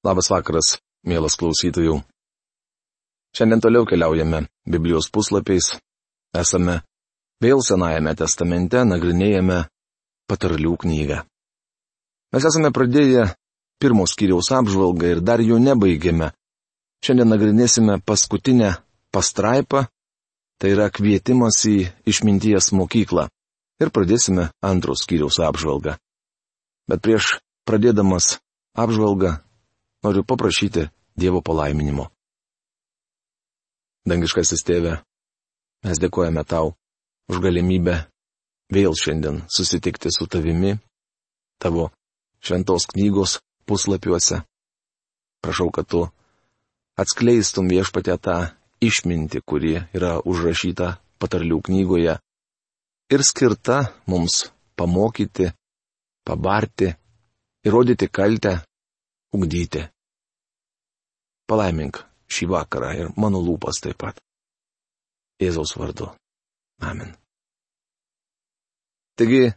Labas vakaras, mielas klausytojų. Šiandien toliau keliaujame Biblijos puslapiais. Esame vėl Senajame testamente, nagrinėjame patarlių knygą. Mes esame pradėję pirmos skyriaus apžvalgą ir dar jų nebaigėme. Šiandien nagrinėsime paskutinę pastraipą, tai yra kvietimas į išminties mokyklą. Ir pradėsime antros skyriaus apžvalgą. Bet prieš pradėdamas apžvalgą noriu paprašyti Dievo palaiminimo. Dangiškasis tėve, mes dėkojame tau už galimybę vėl šiandien susitikti su tavimi, tavo šventos knygos puslapiuose. Prašau, kad tu atskleistum viešpatę tą išmintį, kuri yra užrašyta patarlių knygoje ir skirta mums pamokyti, pabarti, įrodyti kaltę, ugdyti. Palaimink šį vakarą ir mano lūpas taip pat. Jėzaus vardu. Amen. Taigi,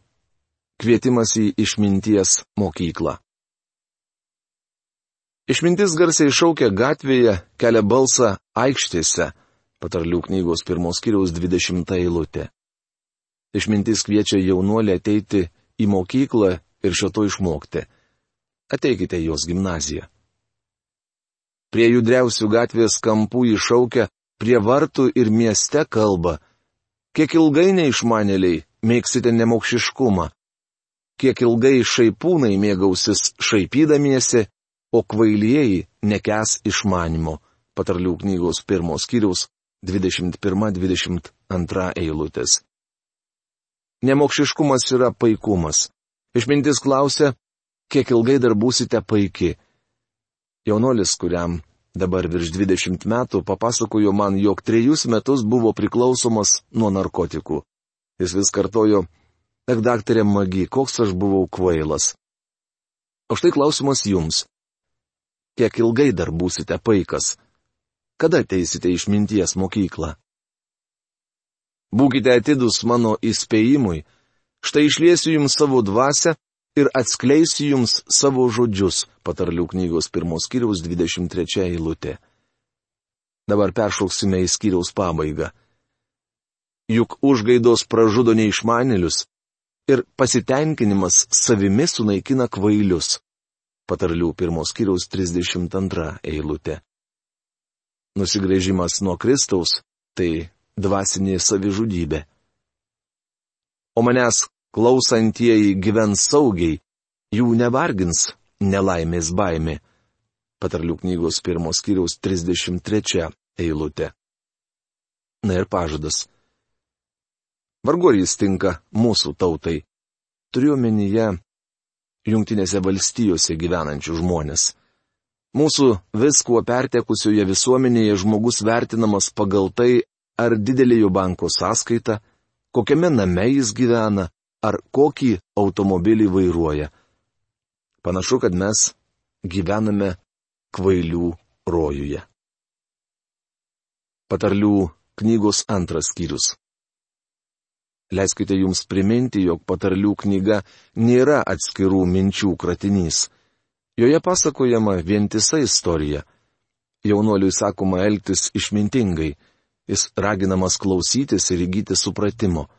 kvietimas į išminties mokyklą. Išmintis garsiai šaukia gatvėje, kelia balsą aikštėse, patarlių knygos pirmos kiriaus 20 eilutė. Išmintis kviečia jaunuolį ateiti į mokyklą ir šio to išmokti ateikite į jos gimnaziją. Prie judriausių gatvės kampų iššaukia, prie vartų ir mieste kalba. Kiek ilgai neišmanėliai mėgsite nemokšiškumą, kiek ilgai šaipūnai mėgausis šaipydamiesi, o kvailieji nekes išmanimo. Patarlių knygos pirmos kiriaus 21-22 eilutės. Nemokšiškumas yra paikumas. Išmintis klausia, kiek ilgai dar būsite paiki. Jaunolis, kuriam dabar virš 20 metų, papasakojo man, jog trejus metus buvo priklausomas nuo narkotikų. Jis vis kartojo, ak daktarė Magi, koks aš buvau kvailas. O štai klausimas jums. Kiek ilgai dar būsite paikas? Kada teisite išminties mokyklą? Būkite atidus mano įspėjimui, štai išliesiu jums savo dvasę ir atskleisiu jums savo žodžius, patarlių knygos pirmos kiriaus 23 eilutė. Dabar peršauksime į skyriaus pabaigą. Juk užgaidos pražudo neišmanėlius ir pasitenkinimas savimi sunaikina kvailius. Patarlių pirmos kiriaus 32 eilutė. Nusigrėžimas nuo Kristaus - tai dvasinė savižudybė. O manęs klausantieji gyvens saugiai, jų nevargins nelaimės baimė. Patarlių knygos pirmos kiriaus 33 eilutė. Na ir pažadas. Vargu ar jis tinka mūsų tautai. Turiu omenyje Junktinėse valstijose gyvenančių žmonės. Mūsų viskuo pertekusioje visuomenėje žmogus vertinamas pagal tai, ar didelė jo banko sąskaita, kokiame name jis gyvena, ar kokį automobilį vairuoja. Panašu, kad mes gyvename kvailių rojuje. Patarlių knygos antras skyrius. Leiskite jums priminti, jog patarlių knyga nėra atskirų minčių kratinys. Joje pasakojama vientisa istorija. Jaunuoliui sakoma elgtis išmintingai, jis raginamas klausytis ir įgyti supratimo.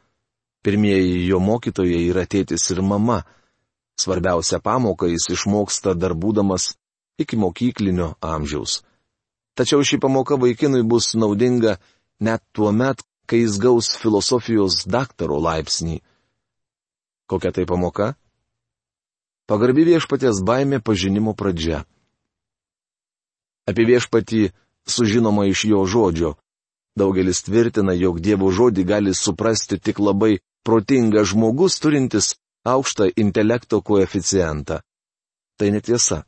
Pirmieji jo mokytojai yra tėtis ir mama. Svarbiausia pamoka jis išmoksta dar būdamas iki mokyklinio amžiaus. Tačiau ši pamoka vaikinui bus naudinga net tuo met, kai jis gaus filosofijos daktaro laipsnį. Kokia tai pamoka? Pagarbi viešpatės baimė pažinimo pradžia. Apie viešpatį sužinoma iš jo žodžio. Daugelis tvirtina, jog Dievo žodį gali suprasti tik labai protingas žmogus turintis aukštą intelekto koeficientą. Tai netiesa.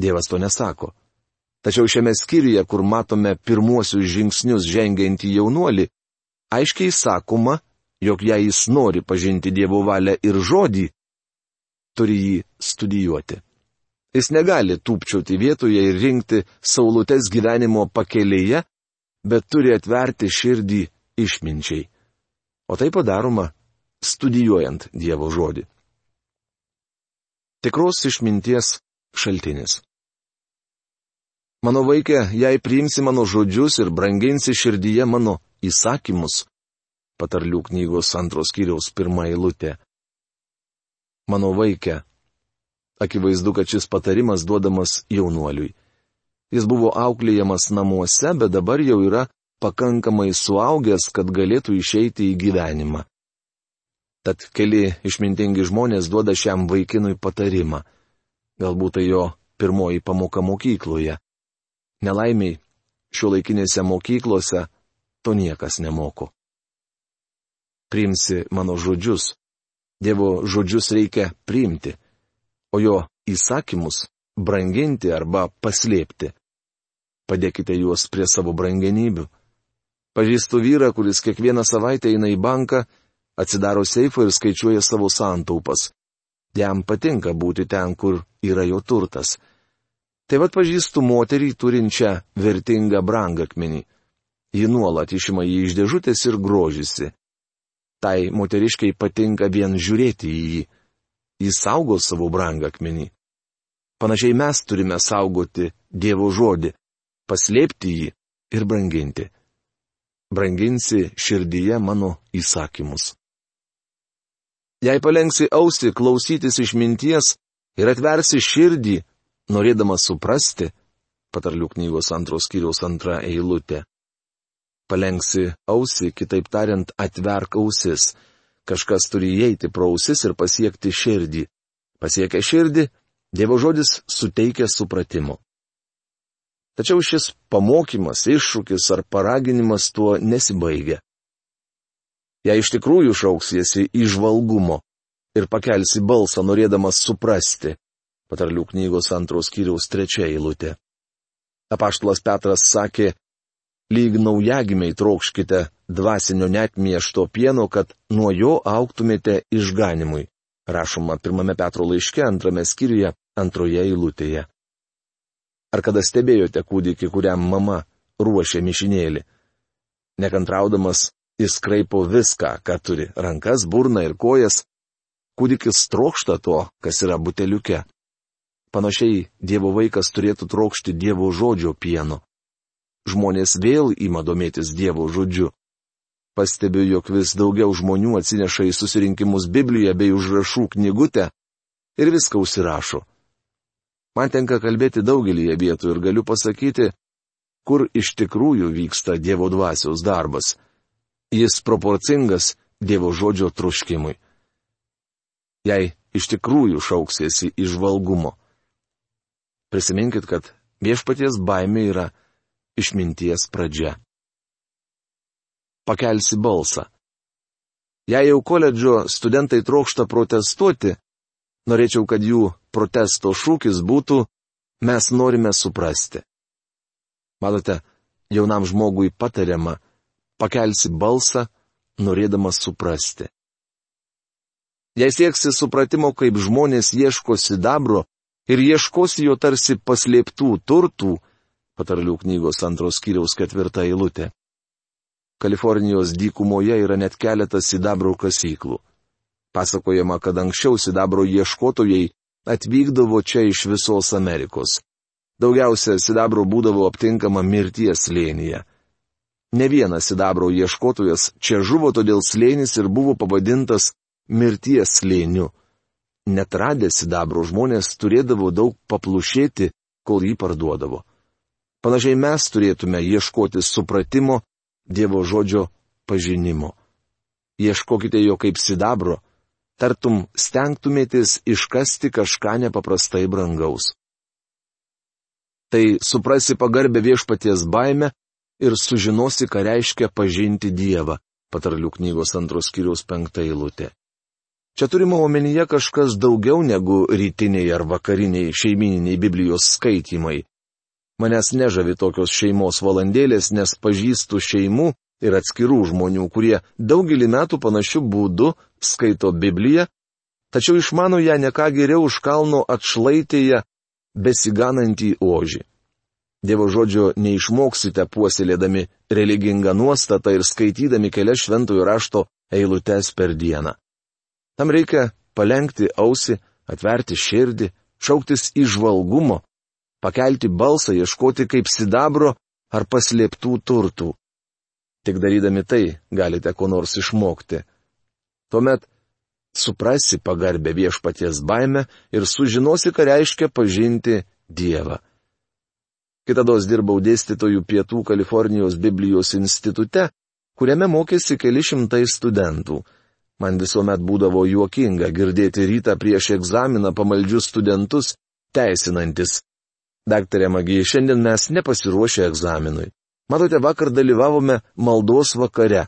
Dievas to nesako. Tačiau šiame skyriuje, kur matome pirmuosius žingsnius žengiantį jaunuolį, aiškiai sakoma, jog jei jis nori pažinti Dievo valią ir žodį, turi jį studijuoti. Jis negali tūpčiauti vietoje ir rinkti saulutės gyvenimo pakelėje, bet turi atverti širdį išminčiai. O tai padaroma studijuojant Dievo žodį. Tikros išminties šaltinis. Mano vaikė, jei priimsi mano žodžius ir branginsi širdyje mano įsakymus. Patarlių knygos antros kiriaus pirmą eilutę. Mano vaikė. Akivaizdu, kad šis patarimas duodamas jaunuoliui. Jis buvo auklėjamas namuose, bet dabar jau yra pakankamai suaugęs, kad galėtų išeiti į gyvenimą. Tad keli išmintingi žmonės duoda šiam vaikinui patarimą. Galbūt tai jo pirmoji pamoka mokykloje. Nelaimiai, šio laikinėse mokyklose to niekas nemoko. Priimsi mano žodžius. Dievo žodžius reikia priimti, o jo įsakymus branginti arba paslėpti. Padėkite juos prie savo brangenybių. Pažįstu vyrą, kuris kiekvieną savaitę eina į banką, atsidaro seifą ir skaičiuoja savo santaupas. Jam patinka būti ten, kur yra jo turtas. Taip pat pažįstu moterį turinčią vertingą brangakmenį. Ji nuolat išima jį iš dėžutės ir grožisi. Tai moteriškai patinka vien žiūrėti į jį. Jis saugo savo brangakmenį. Panašiai mes turime saugoti Dievo žodį, paslėpti jį ir branginti. Branginsi širdyje mano įsakymus. Jei palengsi ausi klausytis išminties ir atversi širdį norėdamas suprasti, patarlių knygos antros kiriaus antra eilutė. Palengsi ausį, kitaip tariant, atverk ausis. Kažkas turi įeiti pro ausis ir pasiekti širdį. Pasiekę širdį, Dievo žodis suteikia supratimo. Tačiau šis pamokymas, iššūkis ar paraginimas tuo nesibaigia. Jei iš tikrųjų šauksiesi išvalgumo ir pakelsi balsą norėdamas suprasti, Patarlių knygos antros kiriaus trečia eilutė. Apaštalas Petras sakė, lyg naujagimiai trokškite dvasinio net miešto pieno, kad nuo jo auktumėte išganimui. Rašoma pirmame Petro laiške antrame skyriuje antroje eilutėje. Ar kada stebėjote kūdikį, kuriam mama ruošia mišinėlį? Nekantraudamas, jis kraipo viską, ką turi - rankas, burną ir kojas. Kūdikis trokšta to, kas yra buteliuke. Panašiai Dievo vaikas turėtų trokšti Dievo žodžio pieno. Žmonės vėl ima domėtis Dievo žodžiu. Pastebiu, jog vis daugiau žmonių atsineša į susirinkimus Bibliją bei užrašų knygutę ir viską užsirašo. Man tenka kalbėti daugelį vietų ir galiu pasakyti, kur iš tikrųjų vyksta Dievo dvasios darbas. Jis proporcingas Dievo žodžio truškimui. Jei iš tikrųjų šauksiesi išvalgumo, Prisiminkit, kad viešpaties baimė yra išminties pradžia. Pakelsi balsą. Jei jau koledžo studentai trokšta protestuoti, norėčiau, kad jų protesto šūkis būtų mes norime suprasti. Matote, jaunam žmogui patariama pakelsi balsą, norėdamas suprasti. Jei sieksi supratimo, kaip žmonės ieško sidabro, ir ieškosi jo tarsi paslėptų turtų, patarlių knygos antros kiriaus ketvirta eilutė. Kalifornijos dykumoje yra net keletas sidabro kasyklų. Pasakojama, kad anksčiau sidabro ieškotojai atvykdavo čia iš visos Amerikos. Daugiausia sidabro būdavo aptinkama mirties slėnyje. Ne vienas sidabro ieškotojas čia žuvo, todėl slėnis ir buvo pavadintas mirties slėniu. Netradę sidabro žmonės turėdavo daug paplušėti, kol jį parduodavo. Panašiai mes turėtume ieškoti supratimo, Dievo žodžio pažinimo. Ieškokite jo kaip sidabro, tartum stengtumėtės iškasti kažką nepaprastai brangaus. Tai suprasi pagarbę viešpaties baimę ir sužinosi, ką reiškia pažinti Dievą, patarlių knygos antros kiriaus penktą eilutę. Čia turime omenyje kažkas daugiau negu rytiniai ar vakariniai šeimininiai Biblijos skaitymai. Manęs nežavi tokios šeimos valandėlės, nes pažįstu šeimų ir atskirų žmonių, kurie daugelį metų panašių būdų skaito Bibliją, tačiau išmano ją neką geriau už kalno atšlaitėje besiganantį ožį. Dievo žodžio neišmoksite puoselėdami religingą nuostatą ir skaitydami kelias šventojo rašto eilutes per dieną. Tam reikia palengti ausį, atverti širdį, šauktis išvalgumo, pakelti balsą, ieškoti kaip sidabro ar paslėptų turtų. Tik darydami tai galite ko nors išmokti. Tuomet suprasi pagarbę viešpaties baimę ir sužinosi, ką reiškia pažinti Dievą. Kitados dirbau dėstytojų Pietų Kalifornijos Biblijos institute, kuriame mokėsi keli šimtai studentų. Man visuomet būdavo juokinga girdėti rytą prieš egzaminą pamaldžius studentus, teisinantis. Daktarė Magija, šiandien mes nepasiruošę egzaminui. Matote, vakar dalyvavome maldos vakare.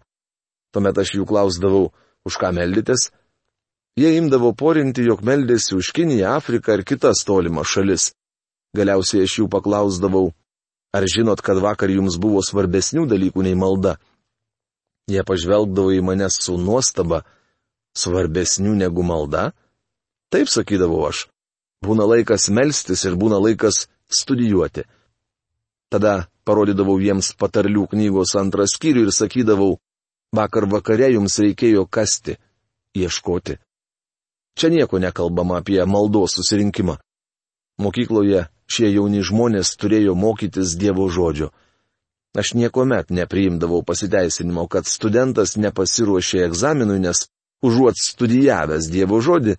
Tuomet aš jų klausdavau, už ką meldytės, Jie imdavo porinti, jog meldėsi už Kiniją, Afriką ir kitas tolimas šalis. Galiausiai aš jų paklausdavau, ar žinot, kad vakar jums buvo svarbesnių dalykų nei malda. Jie pažvelgdavo į mane su nuostaba, svarbesnių negu malda? Taip sakydavau aš. Būna laikas melstis ir būna laikas studijuoti. Tada parodydavau jiems patarlių knygos antrą skyrių ir sakydavau, vakar vakare jums reikėjo kasti, ieškoti. Čia nieko nekalbama apie maldos susirinkimą. Mokykloje šie jauni žmonės turėjo mokytis Dievo žodžio. Aš niekuomet nepriimdavau pasiteisinimo, kad studentas nepasiruošė egzaminui, nes užuot studijavęs Dievo žodį,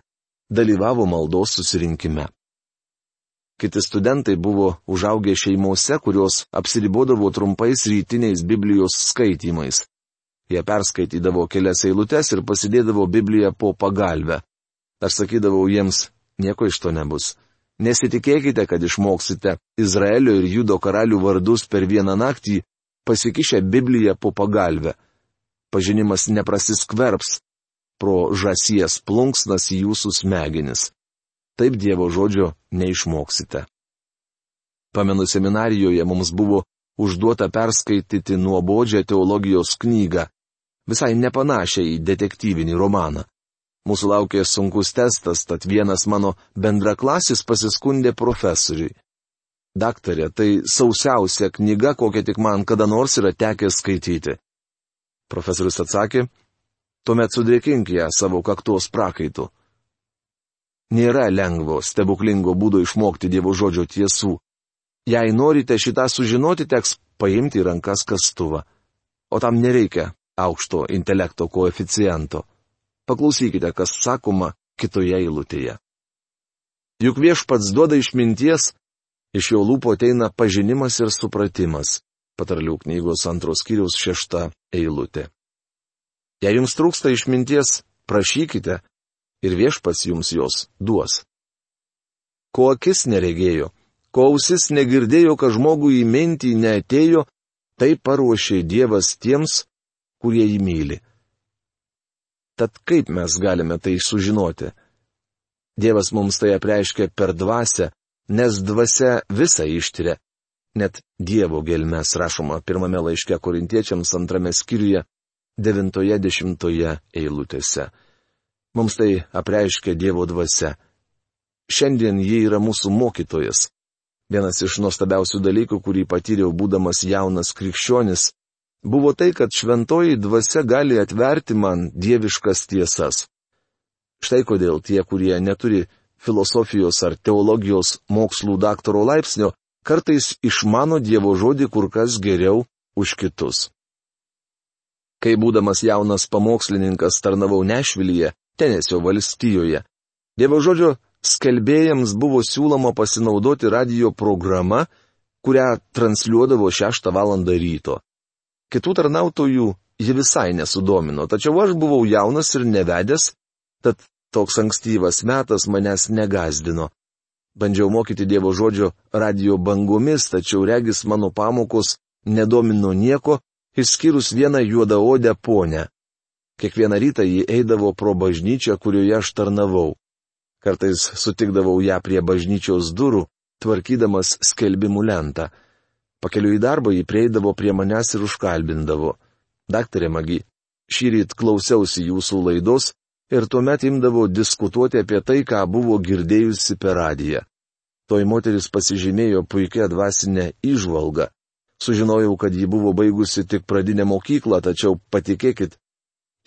dalyvavo maldos susirinkime. Kiti studentai buvo užaugę šeimose, kurios apsiribodavo trumpais rytiniais Biblijos skaitymais. Jie perskaitydavo kelias eilutes ir pasidėdavo Bibliją po pagalbę. Aš sakydavau jiems, nieko iš to nebus. Nesitikėkite, kad išmoksite Izraelio ir Judo karalių vardus per vieną naktį, pasikišę Bibliją po pagalbę. Pažinimas neprasiskverps pro žasies plunksnas į jūsų smegenis. Taip Dievo žodžio neišmoksite. Pamenu seminarijoje mums buvo užduota perskaityti nuobodžią teologijos knygą, visai nepanašią į detektyvinį romaną. Mūsų laukė sunkus testas, tad vienas mano bendraklasis pasiskundė profesoriui. Daktarė, tai sausiausia knyga, kokią tik man kada nors yra tekę skaityti. Profesorius atsakė, tuomet sudėkink ją savo kaktos prakaitu. Nėra lengvo, stebuklingo būdo išmokti Dievo žodžio tiesų. Jei norite šitą sužinoti, teks paimti į rankas kastuvą. O tam nereikia aukšto intelekto koeficiento. Paklausykite, kas sakoma kitoje eilutėje. Juk viešpats duoda išminties, iš jo lūpo ateina pažinimas ir supratimas. Patarlių knygos antros kiriaus šešta eilutė. Jei jums trūksta išminties, prašykite ir viešpats jums jos duos. Ko akis neregėjo, ko ausis negirdėjo, kad žmogui į mintį neatėjo, tai paruošė Dievas tiems, kurie jį myli. Tad kaip mes galime tai sužinoti? Dievas mums tai apreiškia per dvasę, nes dvasia visą ištiria. Net Dievo gelmes rašoma pirmame laiške korintiečiams antrame skyriuje, devintoje dešimtoje eilutėse. Mums tai apreiškia Dievo dvasia. Šiandien ji yra mūsų mokytojas. Vienas iš nuostabiausių dalykų, kurį patyriau būdamas jaunas krikščionis, buvo tai, kad šventoji dvasia gali atverti man dieviškas tiesas. Štai kodėl tie, kurie neturi filosofijos ar teologijos mokslų daktaro laipsnio, kartais išmano Dievo žodį kur kas geriau už kitus. Kai būdamas jaunas pamokslininkas tarnavau Nešvilyje, Tenesio valstijoje, Dievo žodžio skelbėjams buvo siūloma pasinaudoti radio programa, kurią transliuodavo 6 val. ryto. Kitų tarnautojų ji visai nesudomino, tačiau aš buvau jaunas ir nevedęs, tad toks ankstyvas metas manęs negazdino. Bandžiau mokyti Dievo žodžio radio bangomis, tačiau regis mano pamokos nedomino nieko, išskyrus vieną juodaodę ponę. Kiekvieną rytą ji eidavo pro bažnyčią, kurioje aš tarnavau. Kartais sutikdavau ją prie bažnyčios durų, tvarkydamas skelbimų lentą. Pakeliu į darbą jį prieidavo prie manęs ir užkalbindavo. Daktarė Magi, šį rytą klausiausi jūsų laidos ir tuomet imdavo diskutuoti apie tai, ką buvo girdėjusi per radiją. Toj moteris pasižymėjo puikia dvasinė išvalga. Sužinojau, kad ji buvo baigusi tik pradinę mokyklą, tačiau patikėkit,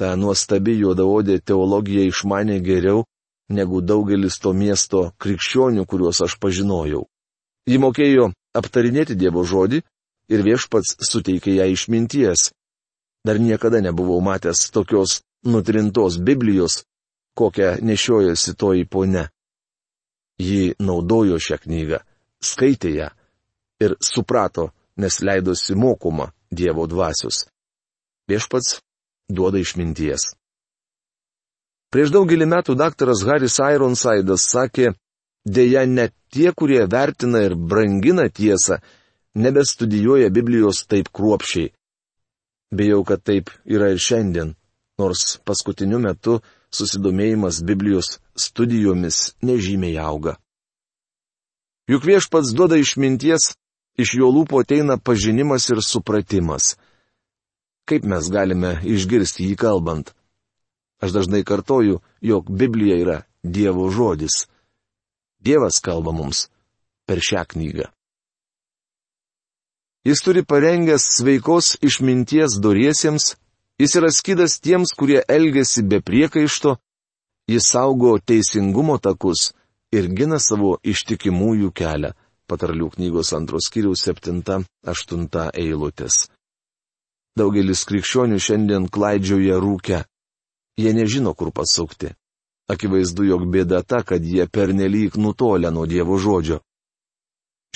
ta nuostabi juodaodė teologija išmanė geriau negu daugelis to miesto krikščionių, kuriuos aš pažinojau. Ji mokėjo aptarinėti Dievo žodį ir viešpats suteikė ją išminties. Dar niekada nebuvau matęs tokios nutrintos Biblijos, kokią nešiojasi toji ponia. Ji naudojo šią knygą, skaitė ją ir suprato, nes leidosi mokoma Dievo dvasios. Viešpats duoda išminties. Prieš daugelį metų daktaras Haris Ironsaidas sakė, dėja net tie, kurie vertina ir brangina tiesą, nebestudijuoja Biblijos taip kruopšiai. Bijau, kad taip yra ir šiandien, nors paskutiniu metu susidomėjimas Biblijos studijomis nežymiai auga. Juk viešpats duoda išminties, iš jo lūpo ateina pažinimas ir supratimas. Kaip mes galime išgirsti jį kalbant? Aš dažnai kartoju, jog Biblija yra Dievo žodis. Dievas kalba mums per šią knygą. Jis turi parengęs sveikos išminties doriesiems, jis yra skydas tiems, kurie elgesi be priekaišto, jis saugo teisingumo takus ir gina savo ištikimųjų kelią. Patarlių knygos antros kiriaus 7-8 eilutės. Daugelis krikščionių šiandien klaidžioja rūkę. Jie nežino, kur pasukti. Akivaizdu, jog bėda ta, kad jie pernelyg nutolę nuo Dievo žodžio.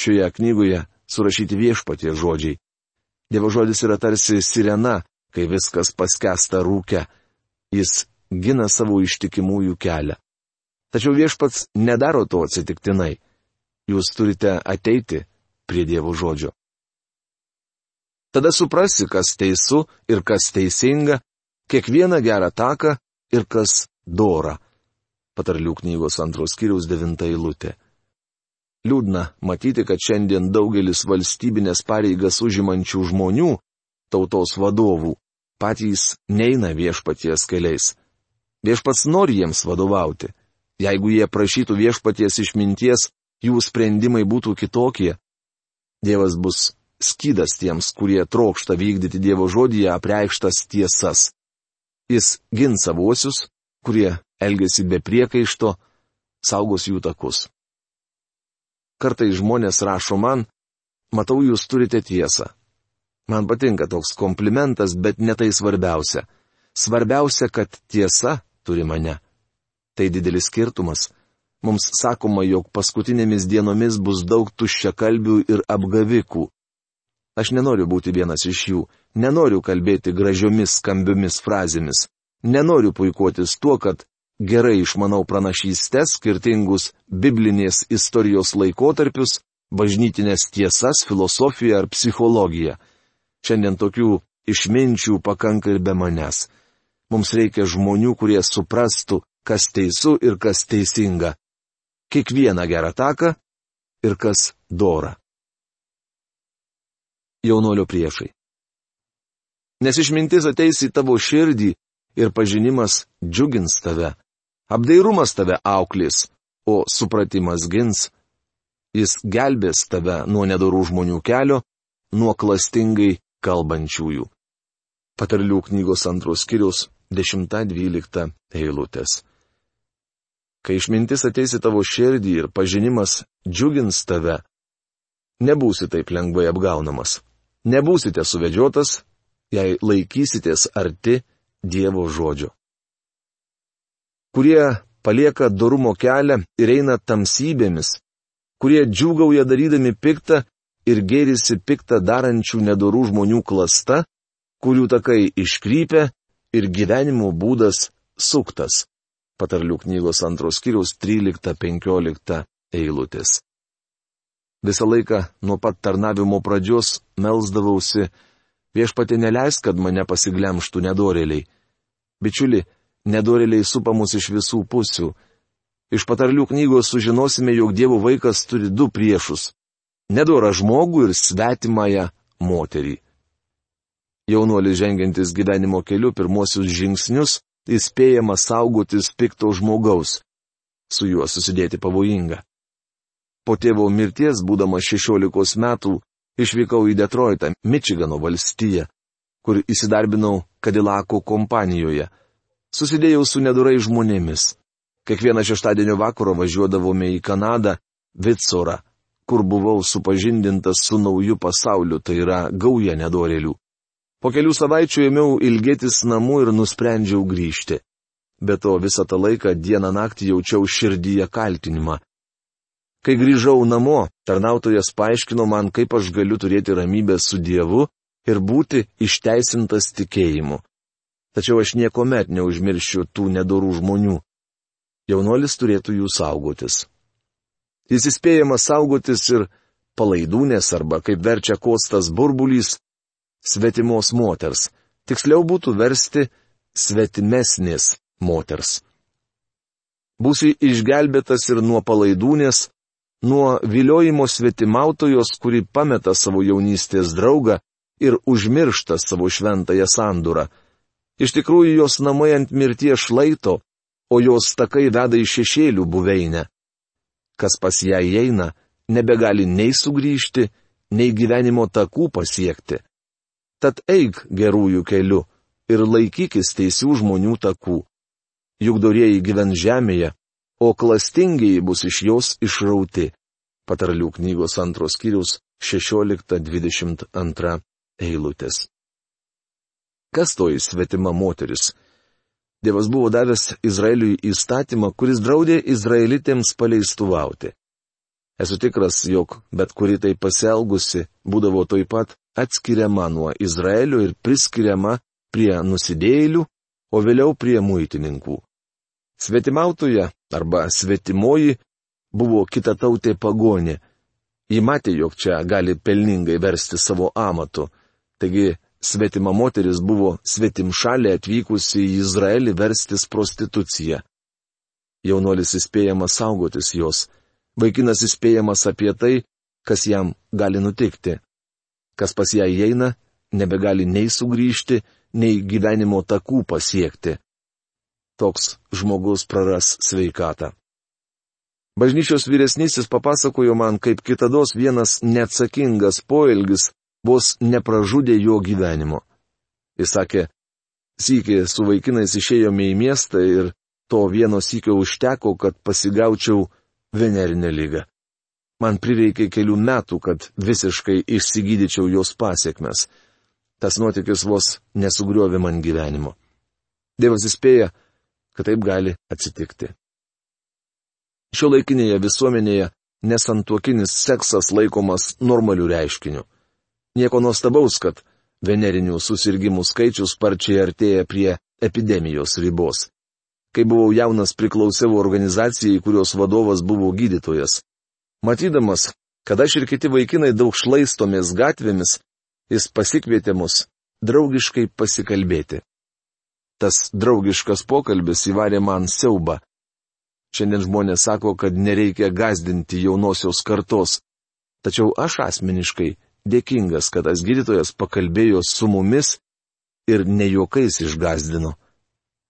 Šioje knygoje surašyti viešpatie žodžiai. Dievo žodis yra tarsi sirena, kai viskas paskesta rūke. Jis gina savo ištikimųjų kelią. Tačiau viešpats nedaro to atsitiktinai. Jūs turite ateiti prie Dievo žodžio. Tada suprasi, kas teisų ir kas teisinga, kiekvieną gerą taką ir kas dora. Patarlių knygos antros kiriaus devinta eilutė. Liūdna matyti, kad šiandien daugelis valstybinės pareigas užimančių žmonių, tautos vadovų, patys neina viešpaties keliais. Viešpats nori jiems vadovauti. Jeigu jie prašytų viešpaties išminties, jų sprendimai būtų kitokie. Dievas bus skydas tiems, kurie trokšta vykdyti Dievo žodyje apreikštas tiesas. Jis gins savuosius, kurie elgesi be priekaišto, saugos jų takus. Kartai žmonės rašo man, matau, jūs turite tiesą. Man patinka toks komplimentas, bet ne tai svarbiausia. Svarbiausia, kad tiesa turi mane. Tai didelis skirtumas. Mums sakoma, jog paskutinėmis dienomis bus daug tuščiakalbių ir apgavikų. Aš nenoriu būti vienas iš jų, nenoriu kalbėti gražiomis skambiomis frazėmis, nenoriu puikuotis tuo, kad gerai išmanau pranašystės, skirtingus biblinės istorijos laikotarpius, bažnytinės tiesas, filosofiją ar psichologiją. Šiandien tokių išminčių pakanka ir be manęs. Mums reikia žmonių, kurie suprastų, kas teisų ir kas teisinga. Kiekvieną gerą taką ir kas dora. Jaunolio priešai. Nes išmintis ateis į tavo širdį ir pažinimas džiugins tave. Apdairumas tave auklės, o supratimas gins. Jis gelbės tave nuo nedorų žmonių kelio, nuo klastingai kalbančiųjų. Patarlių knygos antros kiriaus 10-12 eilutės. Kai išmintis ateisi tavo širdį ir pažinimas džiugins tave, nebūsi taip lengvai apgaunamas. Nebūsite suvedžiotas, jei laikysitės arti Dievo žodžio kurie palieka dorumo kelią ir eina tamsybėmis, kurie džiūgauja darydami piktą ir gėrisi piktą darančių nedorų žmonių klasta, kurių takai iškrypia ir gyvenimo būdas suktas. Patarlių knygos antros kiriaus 13-15 eilutės. Visą laiką nuo pat tarnavimo pradžios melzdavausi, viešpatė neleis, kad mane pasiglemštų nedorėliai. Bičiuli, nedoreliai supa mus iš visų pusių. Iš patarlių knygos sužinosime, jog Dievo vaikas turi du priešus - nedorą žmogų ir svetimąją moterį. Jaunuolis žengiantis gyvenimo keliu pirmosius žingsnius įspėjama saugotis pikto žmogaus. Su juo susidėti pavojinga. Po tėvo mirties, būdamas 16 metų, išvykau į Detroitą, Mičigano valstiją, kur įsidarbinau Kadilako kompanijoje susidėjau su nedurai žmonėmis. Kiekvieną šeštadienio vakarą važiuodavome į Kanadą, Vitsorą, kur buvau supažindintas su nauju pasauliu, tai yra gauja nedorėlių. Po kelių savaičių ėmiau ilgėtis namų ir nusprendžiau grįžti. Be to visą tą laiką dieną naktį jaučiau širdyje kaltinimą. Kai grįžau namo, tarnautojas paaiškino man, kaip aš galiu turėti ramybę su Dievu ir būti išteisintas tikėjimu. Tačiau aš niekuomet neužmiršiu tų nedorų žmonių. Jaunuolis turėtų jų saugotis. Jis įspėjamas saugotis ir palaidūnės arba, kaip verčia kostas burbulys, svetimos moters. Tiksliau būtų versti svetimesnės moters. Būsi išgelbėtas ir nuo palaidūnės, nuo viliojimo svetimautojos, kuri pameta savo jaunystės draugą ir užmiršta savo šventąją sandūrą. Iš tikrųjų jos namai ant mirties šlaito, o jos takai veda į šešėlių buveinę. Kas pas ją įeina, nebegali nei sugrįžti, nei gyvenimo takų pasiekti. Tad eik gerųjų keliu ir laikykis teisių žmonių takų. Juk dorėjai gyven žemėje, o klastingiai bus iš jos išrauti. Patarlių knygos antros kiriaus 16-22 eilutės. Kas toji svetima moteris? Dievas buvo davęs Izraeliui įstatymą, kuris draudė izraelitėms paleistuvauti. Esu tikras, jog bet kuri tai pasielgusi būdavo toj pat atskiriama nuo Izraelio ir priskiriama prie nusidėjėlių, o vėliau prie muitininkų. Svetimautoje arba svetimoji buvo kita tautė pagonė. Ji matė, jog čia gali pelningai versti savo amatu. Taigi svetima moteris buvo svetim šalė atvykusi į Izraelį verstis prostituciją. Jaunuolis įspėjamas saugotis jos. Vaikinas įspėjamas apie tai, kas jam gali nutikti. Kas pas ją įeina, nebegali nei sugrįžti, nei gyvenimo takų pasiekti toks žmogus praras sveikatą. Bažnyčios vyresnysis papasakojo man, kaip kitados vienas neatsakingas poelgis vos nepražudė jo gyvenimo. Jis sakė, sykį su vaikinais išėjome į miestą ir to vieno sykio užteko, kad pasigaučiau venerinę lygą. Man prireikė kelių metų, kad visiškai išsigydyčiau jos pasiekmes. Tas nuotykis vos nesugriovė man gyvenimo. Dievas įspėja, kad taip gali atsitikti. Šio laikinėje visuomenėje nesantuokinis seksas laikomas normaliu reiškiniu. Nieko nuostabaus, kad venerinių susirgymų skaičius sparčiai artėja prie epidemijos ribos. Kai buvau jaunas priklausiau organizacijai, kurios vadovas buvo gydytojas. Matydamas, kad aš ir kiti vaikinai daug šlaistomės gatvėmis, jis pasikvietė mus draugiškai pasikalbėti. Tas draugiškas pokalbis įvarė man siaubą. Šiandien žmonės sako, kad nereikia gazdinti jaunosios kartos. Tačiau aš asmeniškai dėkingas, kad tas gydytojas pakalbėjo su mumis ir ne juokais išgazdino.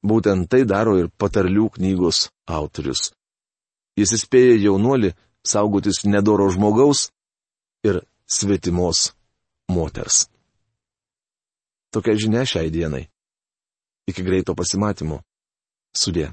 Būtent tai daro ir patarlių knygos autorius. Jis įspėja jaunuolį saugotis nedoro žmogaus ir svetimos moters. Tokia žinia šiai dienai. Iki greito pasimatymo. Sudė.